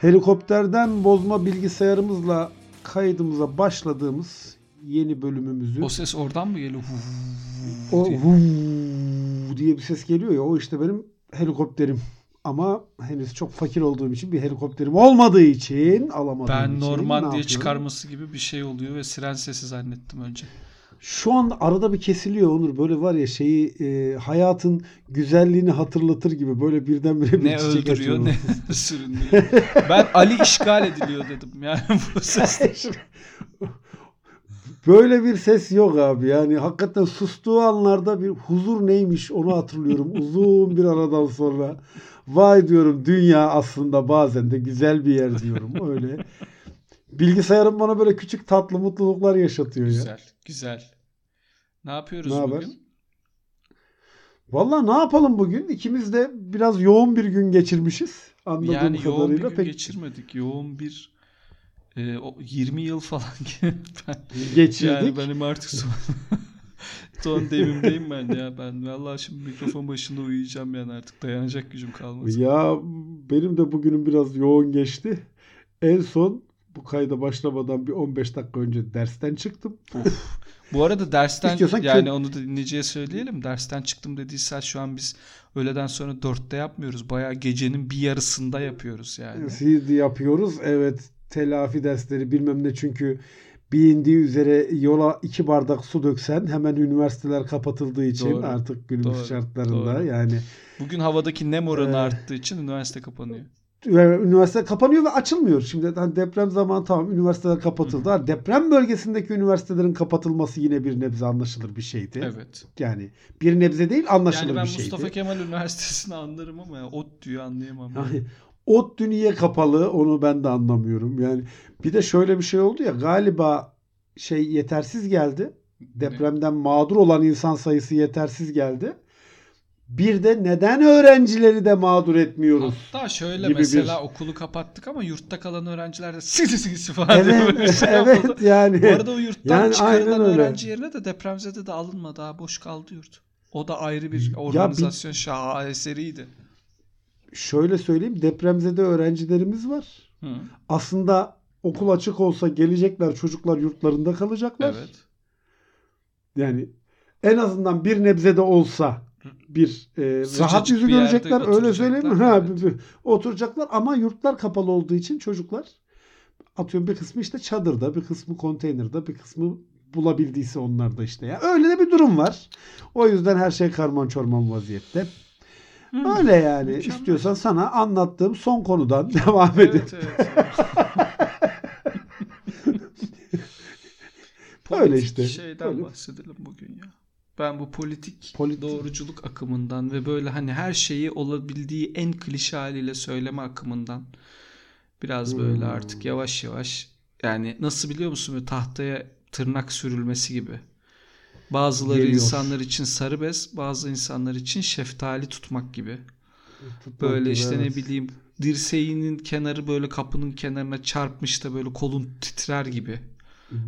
Helikopterden bozma bilgisayarımızla kaydımıza başladığımız yeni bölümümüzü O ses oradan mı geliyor? o diye. diye bir ses geliyor ya o işte benim helikopterim. Ama henüz çok fakir olduğum için bir helikopterim olmadığı için alamadığım Ben için ne Normandiya yapıyorum? çıkarması gibi bir şey oluyor ve siren sesi zannettim önce. Şu an arada bir kesiliyor Onur. Böyle var ya şeyi e, hayatın güzelliğini hatırlatır gibi böyle birdenbire bir Ne çiçek öldürüyor açıyor. ne sürünüyor. Ben Ali işgal ediliyor dedim. Yani bu ses. Böyle bir ses yok abi. Yani hakikaten sustuğu anlarda bir huzur neymiş onu hatırlıyorum. Uzun bir aradan sonra. Vay diyorum dünya aslında bazen de güzel bir yer diyorum. Öyle. Bilgisayarım bana böyle küçük tatlı mutluluklar yaşatıyor ya. Güzel, güzel. Ne yapıyoruz Ne haber? bugün? Vallahi ne yapalım bugün? İkimiz de biraz yoğun bir gün geçirmişiz. Anladığım Yani yoğun bir kadarıyla gün pek geçirmedik. Yoğun bir e, o 20 yıl falan ben, geçirdik. yani benim artık son, son devimdeyim ben ya. Ben vallahi şimdi mikrofon başında uyuyacağım yani artık dayanacak gücüm kalmadı. Ya benim de bugünüm biraz yoğun geçti. En son bu kayda başlamadan bir 15 dakika önce dersten çıktım. Of. Bu arada dersten İstiyorsan yani kö- onu da dinleyiciye söyleyelim. Dersten çıktım dediyse şu an biz öğleden sonra dörtte yapmıyoruz. Bayağı gecenin bir yarısında yapıyoruz yani. CD yapıyoruz. Evet telafi dersleri bilmem ne çünkü bilindiği üzere yola iki bardak su döksen hemen üniversiteler kapatıldığı için Doğru, artık günümüz doğru, şartlarında doğru. yani Bugün havadaki nem oranı Ee, arttığı için üniversite kapanıyor. Ve üniversite kapanıyor ve açılmıyor. Şimdi hani deprem zamanı tamam üniversiteler kapatıldı. Ha, Deprem bölgesindeki üniversitelerin kapatılması yine bir nebze anlaşılır bir şeydi. Evet. Yani bir nebze değil anlaşılır Yani ben bir şeydi. Mustafa Kemal Üniversitesi'ni anlarım ama ot diyor anlayamam. yani. Yani ot niye kapalı onu ben de anlamıyorum. Yani bir de şöyle bir şey oldu ya galiba şey yetersiz geldi. Depremden mağdur olan insan sayısı yetersiz geldi. Bir de neden öğrencileri de mağdur etmiyoruz? Hatta şöyle gibi mesela bir- okulu kapattık ama yurtta kalan öğrenciler de sisi sisi falan diye böyle Evet, şey yapıldı. evet yani. Bu arada o yurttan Yani çıkarılan öğrenci yerine de depremzede de alınmadı. Ha, boş kaldı yurt. O da ayrı bir organizasyon şaheseriydi. Şöyle söyleyeyim depremzede öğrencilerimiz var. Hı, Aslında okul açık olsa gelecekler çocuklar yurtlarında kalacaklar. evet. Yani en azından bir nebzede olsa bir e, rahat yüzü görecekler öyle söyleyeyim mi? Ha, evet. oturacaklar ama yurtlar kapalı olduğu için çocuklar atıyorum bir kısmı işte çadırda, bir kısmı konteynerde, bir kısmı bulabildiyse onlar da işte ya. Öyle de bir durum var. O yüzden her şey karman çorman vaziyette. Hı, Öyle yani. mükemmel. İstiyorsan sana anlattığım son konudan devam. Evet, evet, evet. Öyle işte. şeyden Öyle. bahsedelim bugün ya. Ben bu politik Politik- doğruculuk akımından ve böyle hani her şeyi olabildiği en klişe haliyle söyleme akımından biraz böyle Hmm. artık yavaş yavaş yani nasıl biliyor musun böyle tahtaya tırnak sürülmesi gibi. Bazıları Geliyor. insanlar için sarı bez, bazı insanlar için şeftali tutmak gibi. Tutmak Böyle gibi, işte evet. ne bileyim dirseğinin kenarı böyle kapının kenarına çarpmış da böyle kolun titrer gibi.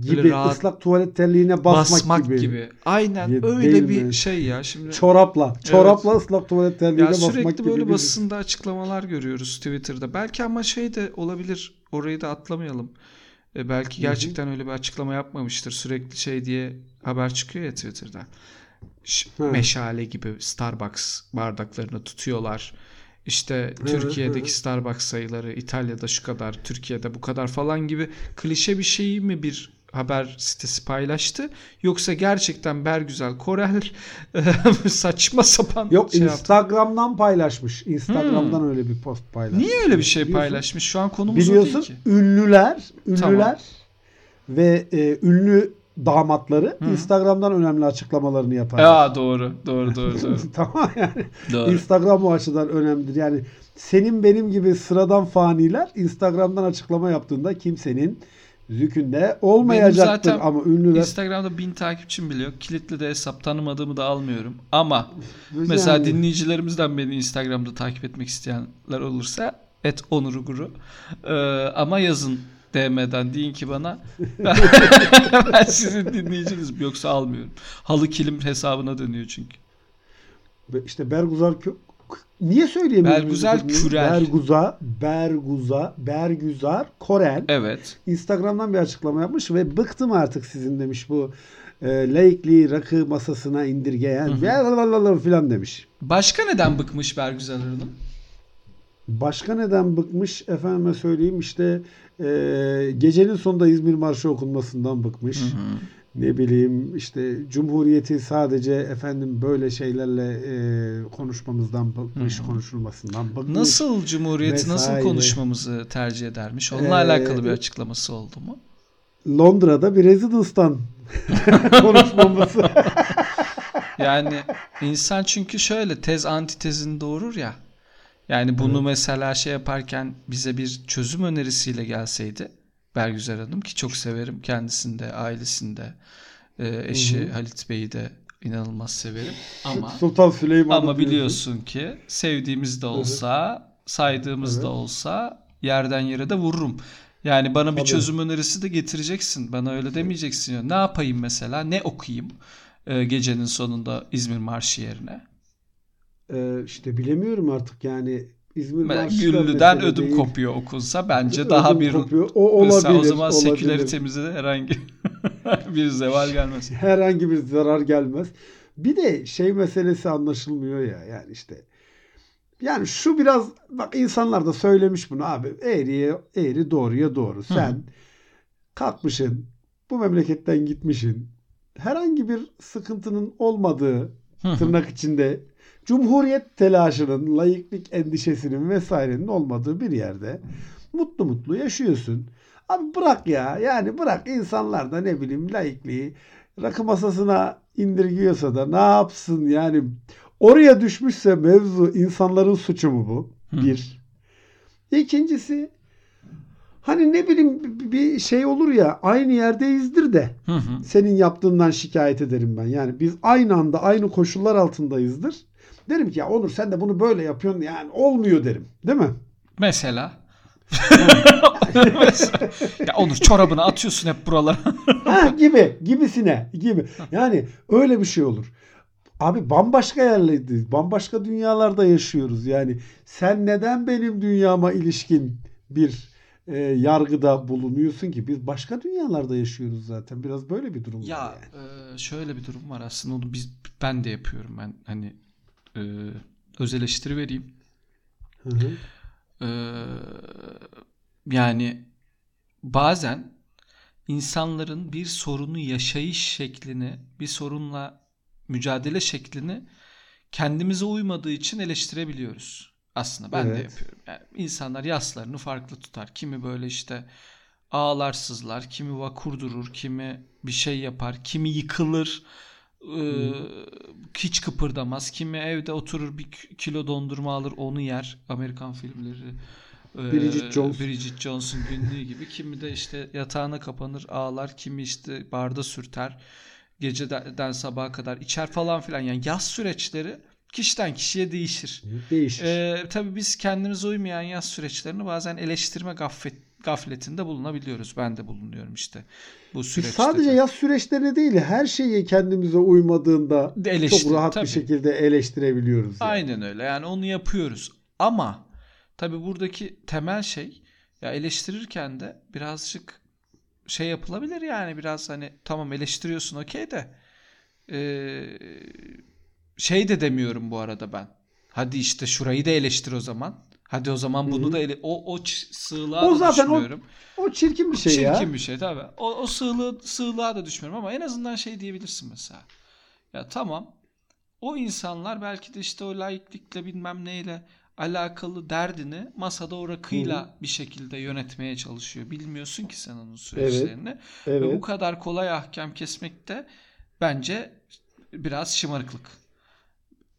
Gibi böyle rahat ıslak tuvalet terliğine basmak, Basmak, gibi. gibi. Aynen Ye- öyle bir mi? şey ya. Şimdi Çorapla. Çorapla ıslak tuvalet terliğine ya basmak sürekli gibi böyle bir- basında açıklamalar görüyoruz Twitter'da. Belki ama şey de olabilir. Orayı da atlamayalım. E, belki gerçekten öyle bir açıklama yapmamıştır. Sürekli şey diye haber çıkıyor ya Twitter'da. Ş- Hı. meşale gibi Starbucks bardaklarını tutuyorlar. İşte Türkiye'deki. Starbucks sayıları İtalya'da şu kadar, Türkiye'de bu kadar falan gibi klişe bir şeyi mi bir haber sitesi paylaştı yoksa gerçekten Bergüzel Korel saçma sapan Yok şey yaptı. Instagram'dan paylaşmış. Instagram'dan öyle bir post paylaşmış. Niye öyle bir şey Biliyorsun- paylaşmış? Şu an konumuz o Biliyorsun değil ki. ünlüler, ünlüler Tamam. ve e, ünlü damatları Hı. Instagram'dan önemli açıklamalarını yapar. Aa doğru, doğru, doğru, doğru. tamam yani. doğru. Instagram o açıdan önemlidir. Yani senin benim gibi sıradan faniler Instagram'dan açıklama yaptığında kimsenin zükünde olmayacaktır zaten ama ünlüler Instagram'da bin takipçim bile yok. Kilitli de hesap tanımadığımı da almıyorum. Ama Yani- mesela dinleyicilerimizden beni Instagram'da takip etmek isteyenler olursa et onuruguru. Ee, ama yazın DM'den deyin ki bana ben, ben sizin dinleyicinizim yoksa almıyorum. Halı kilim hesabına dönüyor çünkü. İşte Berguzar Kö- Niye biz bunu? Kürel. Berguza, Berguza, Bergüzar Korel. Evet. Instagram'dan bir açıklama yapmış ve bıktım artık sizin demiş bu e, laikliği rakı masasına indirgeyen filan demiş. Başka neden bıkmış Bergüzar Hanım? Başka neden bıkmış efendime söyleyeyim işte e, gecenin sonunda İzmir Marşı okunmasından bıkmış. Ne bileyim işte Cumhuriyeti sadece efendim böyle şeylerle e, konuşmamızdan bıkmış, konuşulmasından bıkmış. Nasıl Cumhuriyeti nasıl vesaire. konuşmamızı tercih edermiş? Onunla Ee, alakalı bir açıklaması oldu mu? Londra'da bir rezidanstan konuşmamız. Yani insan çünkü şöyle tez antitezini doğurur ya. Yani bunu mesela şey yaparken bize bir çözüm önerisiyle gelseydi Bergüzar Hanım ki çok severim kendisinde, ailesinde, e, eşi Halit Bey'i de inanılmaz severim ama Sultan Süleyman. ama biliyorsun ki sevdiğimiz de olsa, saydığımız da Evet. olsa yerden yere de vururum. Yani bana bir Tabii. çözüm önerisi de getireceksin. Bana öyle demeyeceksin. Ne yapayım mesela? Ne okuyayım? e, gecenin sonunda İzmir Marşı yerine. Ee, işte bilemiyorum artık yani İzmir Marşı Güllü'den ödüm değil. kopuyor okunsa bence Ödüm daha bir kopuyor. O olabilir. O zaman olabilir. seküleritemize de herhangi bir zeval gelmez. herhangi bir zarar gelmez. Bir de şey meselesi anlaşılmıyor ya yani işte yani şu biraz bak insanlar da söylemiş bunu abi eğriye eğri doğruya doğru. Sen kalkmışsın bu memleketten gitmişsin herhangi bir sıkıntının olmadığı tırnak içinde cumhuriyet telaşının, layıklık endişesinin vesairenin olmadığı bir yerde mutlu mutlu yaşıyorsun. Abi bırak ya. Yani bırak insanlar da ne bileyim layıklığı rakı masasına indirgiyorsa da ne yapsın yani oraya düşmüşse mevzu insanların suçu mu bu? Bir. İkincisi hani ne bileyim bir şey olur ya aynı yerdeyizdir de Hı hı. senin yaptığından şikayet ederim ben. Yani biz aynı anda aynı koşullar altındayızdır. Derim ki ya Onur sen de bunu böyle yapıyorsun yani olmuyor derim. Değil mi? Mesela. ya Onur çorabını atıyorsun hep buralara. ha gibi gibisine gibi. Yani öyle bir şey olur. Abi bambaşka yerlerdeyiz. Bambaşka dünyalarda yaşıyoruz. Yani sen neden benim dünyama ilişkin bir e, yargıda bulunuyorsun ki? Biz başka dünyalarda yaşıyoruz zaten. Biraz böyle bir durum var ya yani. e, şöyle bir durum var aslında onu biz ben de yapıyorum ben hani e, öz eleştiri vereyim. Hı hı. Ee, yani bazen insanların bir sorunu yaşayış şeklini, bir sorunla mücadele şeklini kendimize uymadığı için eleştirebiliyoruz. Aslında ben de Evet. yapıyorum. Yani insanlar yaslarını farklı tutar. Kimi böyle işte ağlar sızlar, kimi vakur durur, kimi bir şey yapar, kimi yıkılır, ee, hiç kıpırdamaz. Kimi evde oturur bir kilo dondurma alır onu yer. Amerikan filmleri. ee, Bridget Jones. Bridget Jones'un günlüğü gibi. Kimi de işte yatağına kapanır ağlar. Kimi işte barda sürter. Geceden sabaha kadar içer falan filan. Yani yaz süreçleri kişiden kişiye değişir. Değişir. Ee, tabii biz kendimize uymayan yaz süreçlerini bazen eleştirme gaflet, gafletinde bulunabiliyoruz. Ben de bulunuyorum işte bu Biz süreçte. sadece de. yaz süreçleri değil, her şeyi kendimize uymadığında eleştir- çok rahat tabii. bir şekilde eleştirebiliyoruz. yani. Aynen öyle. Yani onu yapıyoruz. Ama tabii buradaki temel şey ya eleştirirken de birazcık şey yapılabilir yani biraz hani tamam eleştiriyorsun okey de ee, şey de demiyorum bu arada ben. Hadi işte şurayı da eleştir o zaman. Hadi o zaman bunu da ele o o sığlığa O da zaten o- düşmüyorum. O çirkin bir şey Çirkin ya. bir şey tabii. O, o sığlığı, sığlığa da düşmüyorum ama en azından şey diyebilirsin mesela. Ya tamam o insanlar belki de işte o laiklikle bilmem neyle alakalı derdini masada o rakıyla bir şekilde yönetmeye çalışıyor. Bilmiyorsun ki sen onun süreçlerini. Ve bu Evet. kadar kolay ahkam kesmek de bence biraz şımarıklık.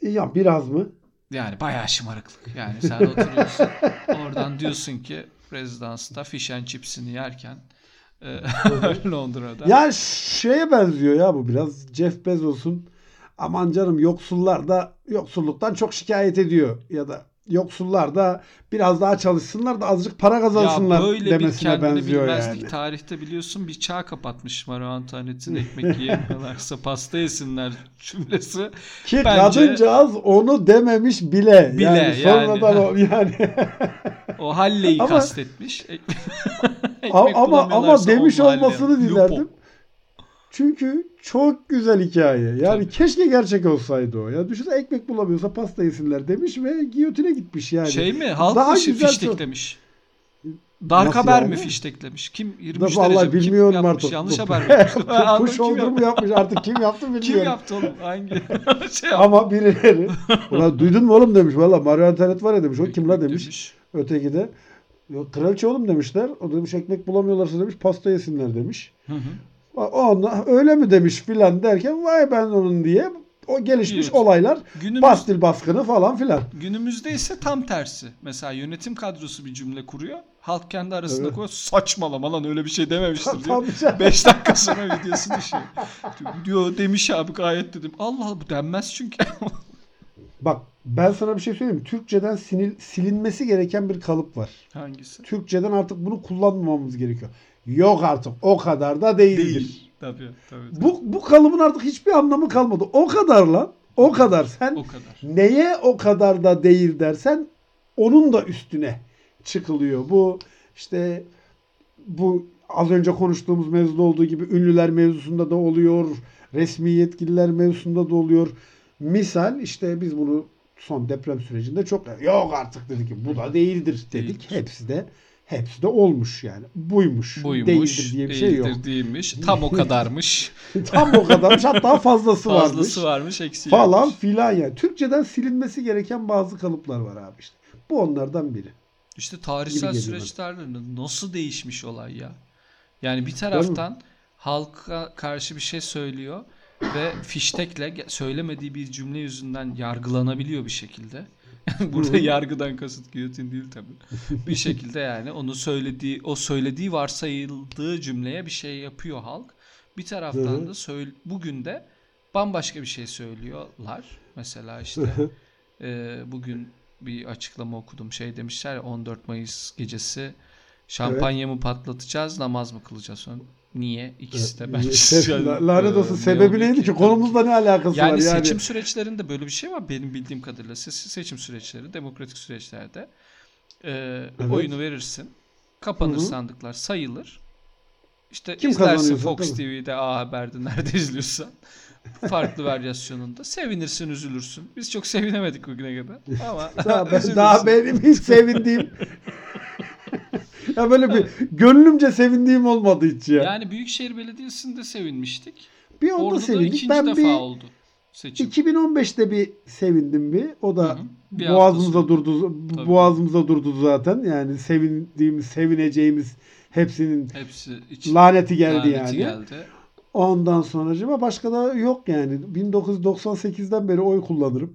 Ya biraz mı? Yani bayağı şımarıklık. Yani sen oturuyorsun oradan diyorsun ki rezidansta fish and chips'ini yerken e, Londra'da. Ya şeye benziyor ya bu biraz. Jeff Bezos'un aman canım yoksullar da yoksulluktan çok şikayet ediyor. Ya da yoksullar da biraz daha çalışsınlar da azıcık para kazansınlar ya böyle bir demesine kendini benziyor bilmezlik yani. tarihte biliyorsun bir çağ kapatmış Marie Antoinette'in ekmek yiyemiyorlarsa pasta yesinler cümlesi. Ki Bence- kadıncağız onu dememiş bile. Bile yani. yani. Sonradan o yani. O halleyi Ama- kastetmiş. Ama ama bulamıyorlarsa demiş olmasını Lupo. Çünkü çok güzel hikaye. Yani Tabii. keşke gerçek olsaydı o. Ya düşünsene ekmek bulamıyorsa pasta yesinler demiş ve giyotine gitmiş yani. Şey mi? Halk Daha mı şi- güzel fişteklemiş? Dark Nasıl haber yani? mi fişteklemiş? Kim 23 Da derece vallahi mi? Kim bilmiyorum yapmış? artık. Yanlış haber mi? Push oldu mu yapmış artık kim yaptı bilmiyorum. Kim yaptı oğlum? Hangi şey? Ama birileri ulan duydun mu oğlum demiş. Valla Mario Antoinette var ya demiş. O kim la demiş. Öteki de "Yok, kraliçe oğlum demişler. O demiş ekmek bulamıyorlarsa demiş pasta yesinler demiş. Hı hı. Onunla öyle mi demiş filan derken vay ben onun diye o gelişmiş Evet. olaylar Günümüz, Bastil baskını falan filan. günümüzde ise tam tersi. Mesela yönetim kadrosu bir cümle kuruyor. Halk kendi arasında Evet. koyuyor. Saçmalama lan öyle bir şey dememiştir diyor. Tabii canım. 5 dakika sonra videosu düşüyor. Diyor demiş abi gayet dedim. Allah Allah bu denmez çünkü. Bak ben sana bir şey söyleyeyim mi? Türkçeden sinil, silinmesi gereken bir kalıp var. Hangisi? Türkçeden artık bunu kullanmamamız gerekiyor. Yok artık o kadar da değildir. Değil. Tabii tabii. tabii. Bu, bu kalıbın artık hiçbir anlamı kalmadı. O kadar lan. O kadar. Sen O kadar. neye o kadar da değil dersen onun da üstüne çıkılıyor. Bu işte bu az önce konuştuğumuz mevzuda olduğu gibi ünlüler mevzusunda da oluyor. Resmi yetkililer mevzusunda da oluyor. Misal işte biz bunu son deprem sürecinde çok yok artık dedik ki bu da değildir dedik. Değildir. Hepsi de hepsi de olmuş yani. Buymuş. Buymuş. değildir diye bir şey yok. değilmiş. Tam o kadarmış. Tam o kadarmış hatta fazlası, varmış Fazlası varmış eksiği falan yokmuş. filan yani. Türkçeden silinmesi gereken bazı kalıplar var abi işte. Bu onlardan biri. İşte tarihsel süreçlerde nasıl değişmiş olay ya. Yani bir taraftan halka karşı bir şey söylüyor ve fiştekle söylemediği bir cümle yüzünden yargılanabiliyor bir şekilde. Burada yargıdan kasıt giyotin değil tabii. Bir şekilde yani onu söylediği o söylediği varsayıldığı cümleye bir şey yapıyor halk. Bir taraftan da söyle, bugün de bambaşka bir şey söylüyorlar. Mesela işte ee, bugün bir açıklama okudum. Şey demişler ya 14 Mayıs gecesi şampanya mı patlatacağız, namaz mı kılacağız? Niye? İkisi de bence. Se- la- lanet olsun Ee, ne sebebi neydi ki? Konumuzla ne alakası yani var yani? seçim süreçlerinde böyle bir şey var benim bildiğim kadarıyla. Se- seçim süreçleri, demokratik süreçlerde e, Evet. oyunu verirsin. Kapanır Hı hı. sandıklar, sayılır. İşte Kim izlersin Fox tabii. TV'de A Haber'de nerede izliyorsan. Farklı varyasyonunda. Sevinirsin, üzülürsün. Biz çok sevinemedik bugüne kadar. Ama daha, ben- daha benim hiç sevindiğim ya böyle bir gönlümce sevindiğim olmadı hiç ya. Yani Büyükşehir Belediyesi'nde sevinmiştik. bir onda Orada da sevindik. ikinci Ben defa bir oldu seçim. 2015'te bir sevindim bir. O da hı. Bir boğazımıza durdu. Tabii. Boğazımıza durdu zaten. Yani sevindiğimiz, sevineceğimiz hepsinin Hepsi iç, laneti geldi laneti yani. geldi. Ondan sonracıma başka da yok yani. 1998'den beri oy kullanırım.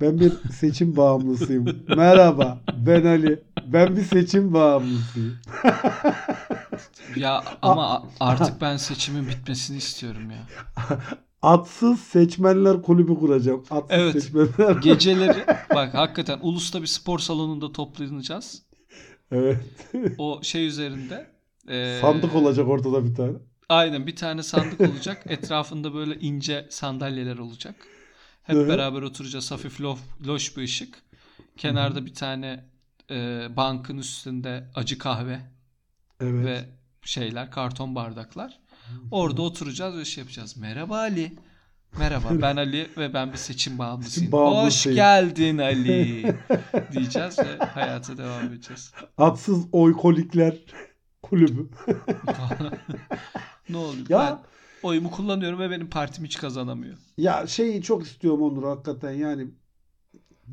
Ben bir seçim bağımlısıyım. Merhaba ben Ali. Ben bir seçim bağımlısıyım. Ya ama artık ben seçimin bitmesini istiyorum ya. Atsız seçmenler kulübü kuracağım. Atsız Evet. seçmenler. Geceleri bak hakikaten Ulus'ta bir spor salonunda toplanacağız. evet. O şey üzerinde. e, Sandık olacak ortada bir tane. Aynen bir tane sandık olacak. Etrafında böyle ince sandalyeler olacak. Hep Hı. beraber oturacağız. Hafif lof, loş bir ışık. Kenarda bir tane e, bankın üstünde acı kahve Evet. ve şeyler, karton bardaklar. Orada oturacağız ve şey yapacağız. Merhaba Ali. Merhaba ben Ali ve ben bir seçim bağımlısıyım. Hoş geldin Ali diyeceğiz ve hayata devam edeceğiz. Atsız oykolikler kulübü. ne oluyor? Ya- Ben oyumu kullanıyorum ve benim partim hiç kazanamıyor. Ya şeyi çok istiyorum Onur hakikaten yani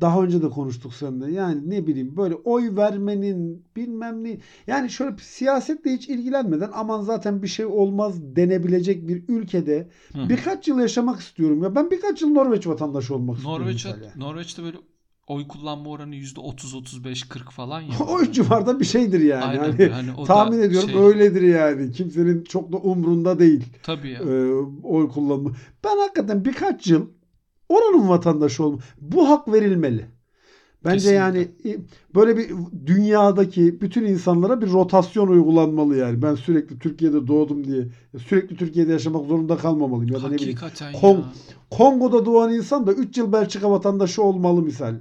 daha önce de konuştuk seninle. Yani ne bileyim böyle oy vermenin bilmem ne. Yani şöyle siyasetle hiç ilgilenmeden aman zaten bir şey olmaz denebilecek bir ülkede Hı birkaç yıl yaşamak istiyorum. Ya ben birkaç yıl Norveç vatandaşı olmak istiyorum. Norveç, mesela. Norveç'te böyle oy kullanma oranı %30, 35, 40 falan ya. o civarda bir şeydir yani. Aynen Hani. Hani tahmin ediyorum şey- öyledir yani. Kimsenin çok da umrunda değil Tabii ya. e, oy kullanma. Ben hakikaten birkaç yıl oranın vatandaşı olma. Bu hak verilmeli. Bence Kesinlikle. yani böyle bir dünyadaki bütün insanlara bir rotasyon uygulanmalı yani. Ben sürekli Türkiye'de doğdum diye sürekli Türkiye'de yaşamak zorunda kalmamalıyım ya da ne bileyim. Hakikaten Kong- ya. Kongo'da doğan insan da 3 yıl Belçika vatandaşı olmalı misal.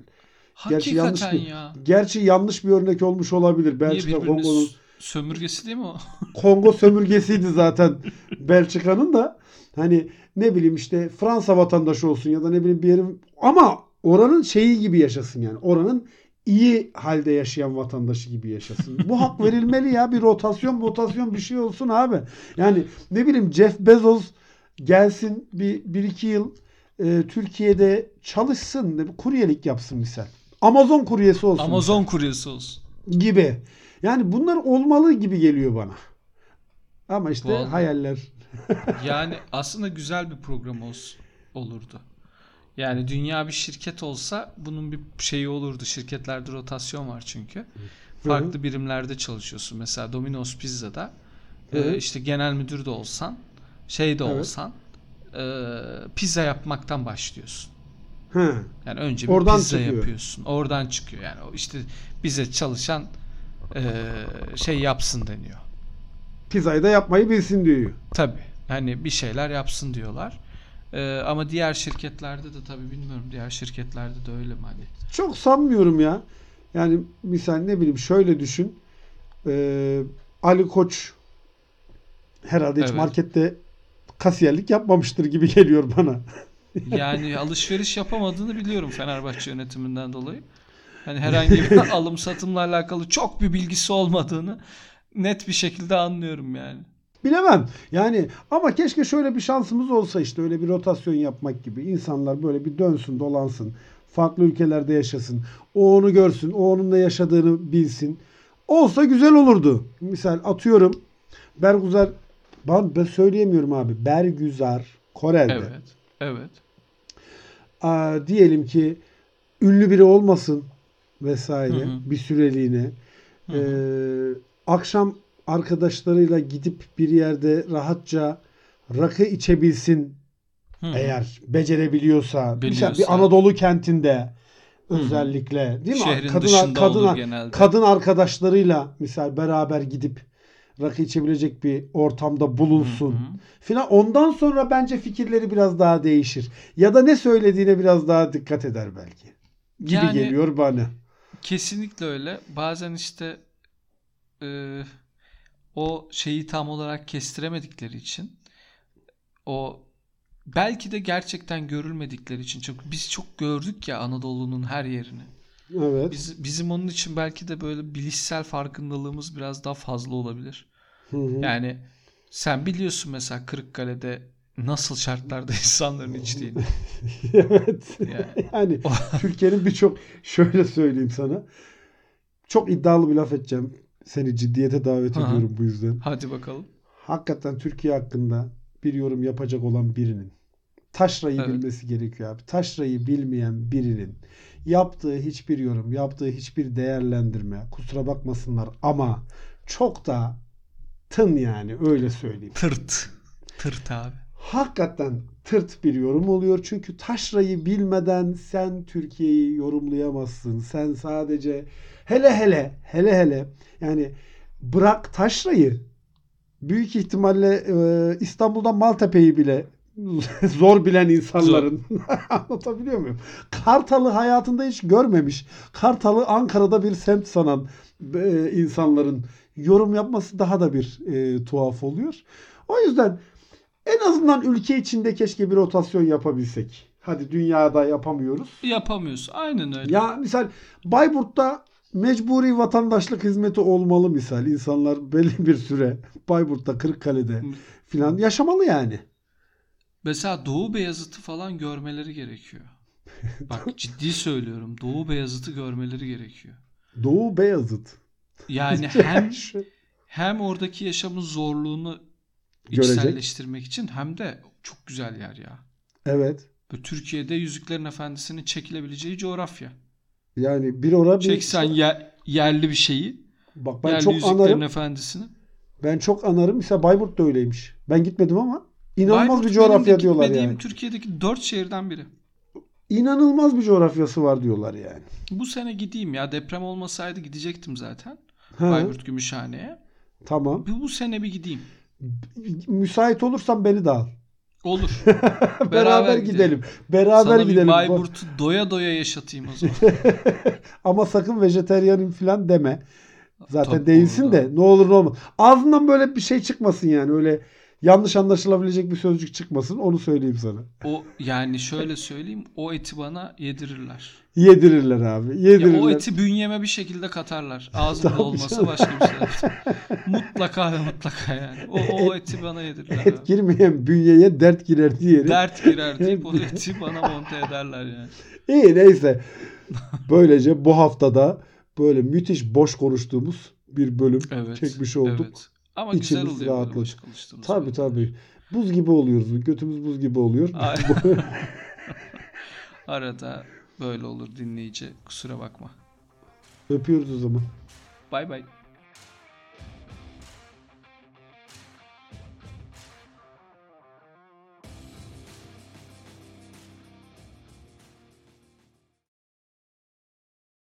Gerçi yanlış Hakikaten bir- ya. Gerçi yanlış bir örnek olmuş olabilir. Belçika Kongo'nun sömürgesi değil mi o? Kongo sömürgesiydi zaten Belçika'nın da. Hani ne bileyim işte Fransa vatandaşı olsun ya da ne bileyim bir yerin ama oranın şeyi gibi yaşasın yani. Oranın iyi halde yaşayan vatandaşı gibi yaşasın. Bu hak verilmeli ya. Bir rotasyon rotasyon bir şey olsun abi. Yani ne bileyim Jeff Bezos gelsin bir, bir iki yıl e, Türkiye'de çalışsın. Kuryelik yapsın misal. Amazon kuryesi olsun. Amazon kuryesi olsun. gibi. Yani bunlar olmalı gibi geliyor bana. Ama işte Vallahi. hayaller. Yani aslında güzel bir program olsun, olurdu. Yani dünya bir şirket olsa bunun bir şeyi olurdu. Şirketlerde rotasyon var çünkü. Farklı birimlerde çalışıyorsun. Mesela Domino's Pizza'da e, işte genel müdür de olsan, şey de Evet. olsan e, pizza yapmaktan başlıyorsun. He. Yani önce bir Oradan pizza çıkıyor. yapıyorsun. Oradan çıkıyor. Yani işte bize çalışan şey yapsın deniyor. Pizzayı da yapmayı bilsin diyor. Tabii. Hani bir şeyler yapsın diyorlar. Ee, ama diğer şirketlerde de tabii bilmiyorum. Diğer şirketlerde de öyle mi hani? Çok sanmıyorum ya. Yani misal ne bileyim şöyle düşün. Ee, Ali Koç herhalde hiç Evet. markette kasiyerlik yapmamıştır gibi geliyor bana. Yani alışveriş yapamadığını biliyorum Fenerbahçe yönetiminden dolayı. Hani herhangi bir alım satımla alakalı çok bir bilgisi olmadığını net bir şekilde anlıyorum yani. Bilemem. Yani ama keşke şöyle bir şansımız olsa işte öyle bir rotasyon yapmak gibi. İnsanlar böyle bir dönsün, dolansın. Farklı ülkelerde yaşasın. O onu görsün. O onunla yaşadığını bilsin. Olsa güzel olurdu. Misal atıyorum Bergüzar ben, ben söyleyemiyorum abi. Bergüzar Korel'de. Evet. Evet. Aa, diyelim ki ünlü biri olmasın vesaire Hı hı. bir süreliğine. Hı Ee, akşam arkadaşlarıyla gidip bir yerde rahatça rakı içebilsin Hı eğer becerebiliyorsa. Mesela Biliyorsa. bir Anadolu kentinde özellikle değil mi? Şehrin kadın kadın genelde. kadın arkadaşlarıyla misal beraber gidip rakı içebilecek bir ortamda bulunsun Hı hı. filan. Ondan sonra bence fikirleri biraz daha değişir. Ya da ne söylediğine biraz daha dikkat eder belki. Gibi Yani- geliyor bana. Kesinlikle öyle. Bazen işte e, o şeyi tam olarak kestiremedikleri için o belki de gerçekten görülmedikleri için çok biz çok gördük ya Anadolu'nun her yerini. Evet. Biz, bizim onun için belki de böyle bilişsel farkındalığımız biraz daha fazla olabilir. Hı hı. Yani sen biliyorsun mesela Kırıkkale'de nasıl şartlarda insanların içtiğini. evet. Yani. Yani Türkiye'nin birçok şöyle söyleyeyim sana. Çok iddialı bir laf edeceğim. Seni ciddiyete davet ediyorum bu yüzden. Hadi bakalım. Hakikaten Türkiye hakkında bir yorum yapacak olan birinin taşrayı Evet. bilmesi gerekiyor abi. Taşrayı bilmeyen birinin yaptığı hiçbir yorum, yaptığı hiçbir değerlendirme kusura bakmasınlar ama çok da tın yani öyle söyleyeyim. Tırt. Tırt abi. Hakikaten tırt bir yorum oluyor. Çünkü taşrayı bilmeden sen Türkiye'yi yorumlayamazsın. Sen sadece hele hele hele hele yani bırak taşrayı büyük ihtimalle e, İstanbul'dan Maltepe'yi bile zor bilen insanların anlatabiliyor muyum? Kartal'ı hayatında hiç görmemiş. Kartal'ı Ankara'da bir semt sanan e, insanların yorum yapması daha da bir e, tuhaf oluyor. O yüzden en azından ülke içinde keşke bir rotasyon yapabilsek. Hadi dünyada yapamıyoruz. Yapamıyorsun. Aynen öyle. Ya misal Bayburt'ta mecburi vatandaşlık hizmeti olmalı misal. İnsanlar belli bir süre Bayburt'ta, Kırıkkale'de filan yaşamalı yani. Mesela Doğu Beyazıt'ı falan görmeleri gerekiyor. Bak ciddi söylüyorum. Doğu Beyazıt'ı görmeleri gerekiyor. Doğu Beyazıt. Yani hem Şu- hem oradaki yaşamın zorluğunu Görecek. içselleştirmek için hem de çok güzel yer ya. evet. Ve Türkiye'de Yüzüklerin Efendisi'nin çekilebileceği coğrafya. Yani bir ora bir Çeksen ye- yerli bir şeyi, bak ben yerli çok Yüzüklerin anarım. Efendisi'ni. Ben çok anarım. Mesela Bayburt da öyleymiş. Ben gitmedim ama inanılmaz Bayburt bir coğrafya diyorlar yani. Türkiye'deki dört şehirden biri. inanılmaz bir coğrafyası var diyorlar yani. Bu sene gideyim ya. Deprem olmasaydı gidecektim zaten. Ha, Bayburt Gümüşhane'ye. tamam. Bu, bu sene bir gideyim. Müsait olursan beni de al. Olur. Beraber, gidelim. Beraber Sana gidelim. bir Bayburt'u doya doya yaşatayım o zaman. Ama sakın vejeteryanım falan deme. Zaten Tabii değilsin orada. de ne olur ne olmaz. Ağzından böyle bir şey çıkmasın yani. Öyle yanlış anlaşılabilecek bir sözcük çıkmasın. Onu söyleyeyim sana. O yani şöyle söyleyeyim. O eti bana yedirirler. Yedirirler abi. Yedirirler. Ya o eti bünyeme bir şekilde katarlar. Ağzımda canım. başka bir şey. mutlaka ve mutlaka yani. O, o eti bana yedirirler. Et abi. girmeyen bünyeye dert girer diyelim. Dert girer deyip o eti bana monte ederler yani. İyi neyse. Böylece bu haftada böyle müthiş boş konuştuğumuz bir bölüm Evet. çekmiş olduk. Evet. Ama güzel İçimiz oluyor böyle rahatladı. boş konuştuğumuz. Tabii tabii. Buz gibi oluyoruz. Götümüz buz gibi oluyor. Arada böyle olur dinleyici. Kusura bakma. Öpüyoruz o zaman. Bay bay.